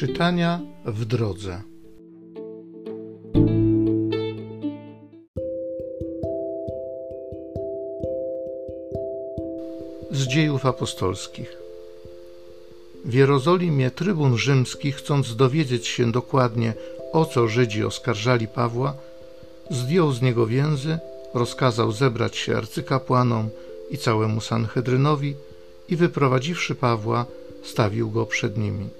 Czytania w drodze. Z dziejów apostolskich. W Jerozolimie trybun rzymski, chcąc dowiedzieć się dokładnie, o co Żydzi oskarżali Pawła, zdjął z niego więzy, rozkazał zebrać się arcykapłanom i całemu Sanhedrynowi i wyprowadziwszy Pawła, stawił go przed nimi.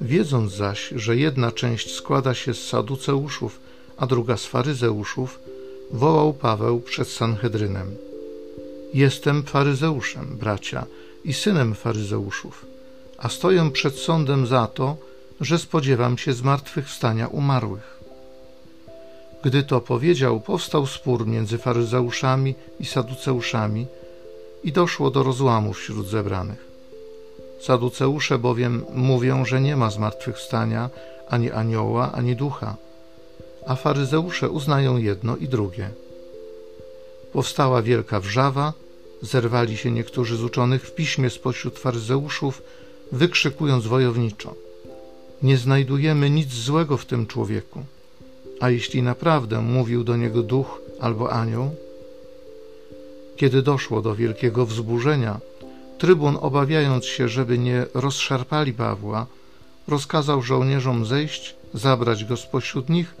Wiedząc zaś, że jedna część składa się z saduceuszów, a druga z faryzeuszów, wołał Paweł przed Sanhedrynem. Jestem faryzeuszem, bracia, i synem faryzeuszów, a stoję przed sądem za to, że spodziewam się zmartwychwstania umarłych. Gdy to powiedział, powstał spór między faryzeuszami i saduceuszami i doszło do rozłamu wśród zebranych. Saduceusze bowiem mówią, że nie ma zmartwychwstania ani anioła, ani ducha, a faryzeusze uznają jedno i drugie. Powstała wielka wrzawa, zerwali się niektórzy z uczonych w piśmie spośród faryzeuszów, wykrzykując wojowniczo: Nie znajdujemy nic złego w tym człowieku. A jeśli naprawdę mówił do niego duch albo anioł? Kiedy doszło do wielkiego wzburzenia, Trybun, obawiając się, żeby nie rozszarpali Pawła, rozkazał żołnierzom zejść, zabrać go spośród nich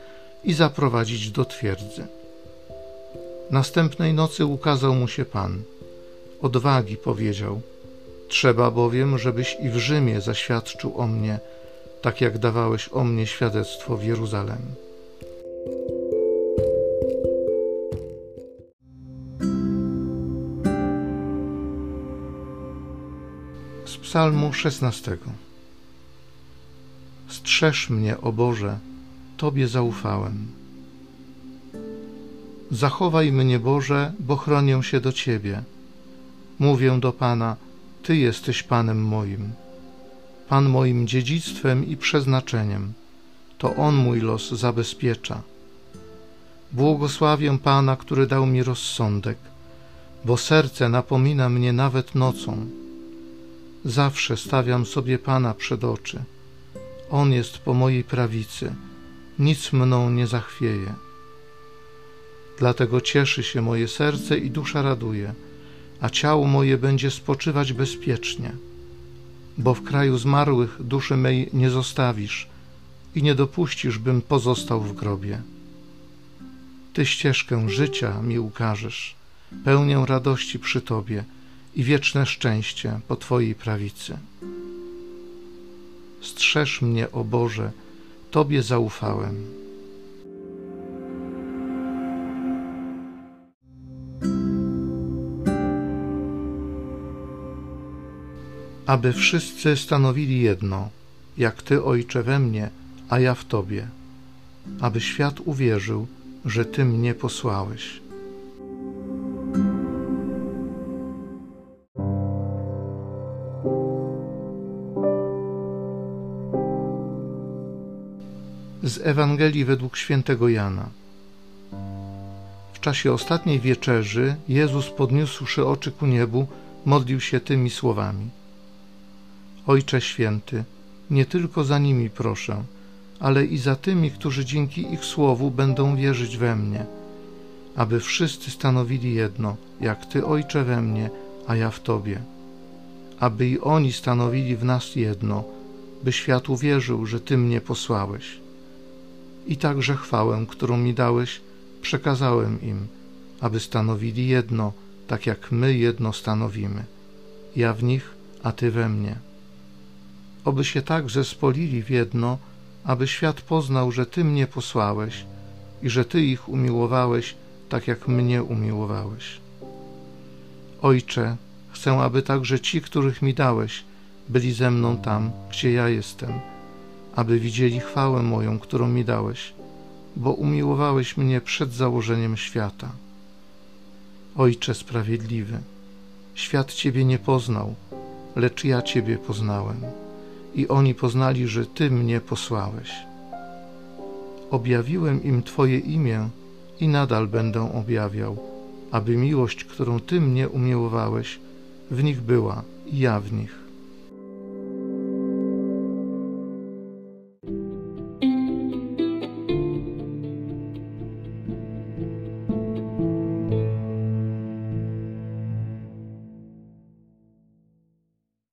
i zaprowadzić do twierdzy. Następnej nocy ukazał mu się Pan. Odwagi powiedział: Trzeba bowiem, żebyś i w Rzymie zaświadczył o mnie, tak jak dawałeś o mnie świadectwo w Jeruzalem. Psalmu 16. Strzeż mnie, o Boże, Tobie zaufałem. Zachowaj mnie, Boże, bo chronię się do Ciebie. Mówię do Pana, Ty jesteś Panem moim. Pan moim dziedzictwem i przeznaczeniem. To On mój los zabezpiecza. Błogosławię Pana, który dał mi rozsądek, bo serce napomina mnie nawet nocą Zawsze stawiam sobie Pana przed oczy. On jest po mojej prawicy, nic mną nie zachwieje. Dlatego cieszy się moje serce i dusza raduje, a ciało moje będzie spoczywać bezpiecznie, bo w kraju zmarłych duszy mej nie zostawisz i nie dopuścisz, bym pozostał w grobie. Ty ścieżkę życia mi ukażesz, pełnię radości przy Tobie i wieczne szczęście po Twojej prawicy. Strzeż mnie, o Boże, Tobie zaufałem. Aby wszyscy stanowili jedno, jak Ty, Ojcze, we mnie, a ja w Tobie, aby świat uwierzył, że Ty mnie posłałeś. Z Ewangelii według świętego Jana. W czasie ostatniej wieczerzy Jezus, podniósłszy oczy ku niebu, modlił się tymi słowami: Ojcze święty, nie tylko za nimi proszę, ale i za tymi, którzy dzięki ich słowu będą wierzyć we mnie, aby wszyscy stanowili jedno, jak Ty, Ojcze, we mnie, a ja w Tobie, aby i oni stanowili w nas jedno, by świat uwierzył, że Ty mnie posłałeś i także chwałę, którą mi dałeś, przekazałem im, aby stanowili jedno, tak jak my jedno stanowimy. Ja w nich, a Ty we mnie. Oby się tak zespolili w jedno, aby świat poznał, że Ty mnie posłałeś i że Ty ich umiłowałeś, tak jak mnie umiłowałeś. Ojcze, chcę, aby także ci, których mi dałeś, byli ze mną tam, gdzie ja jestem aby widzieli chwałę moją, którą mi dałeś, bo umiłowałeś mnie przed założeniem świata. Ojcze sprawiedliwy, świat Ciebie nie poznał, lecz ja Ciebie poznałem i oni poznali, że Ty mnie posłałeś. Objawiłem im Twoje imię i nadal będę objawiał, aby miłość, którą Ty mnie umiłowałeś, w nich była i ja w nich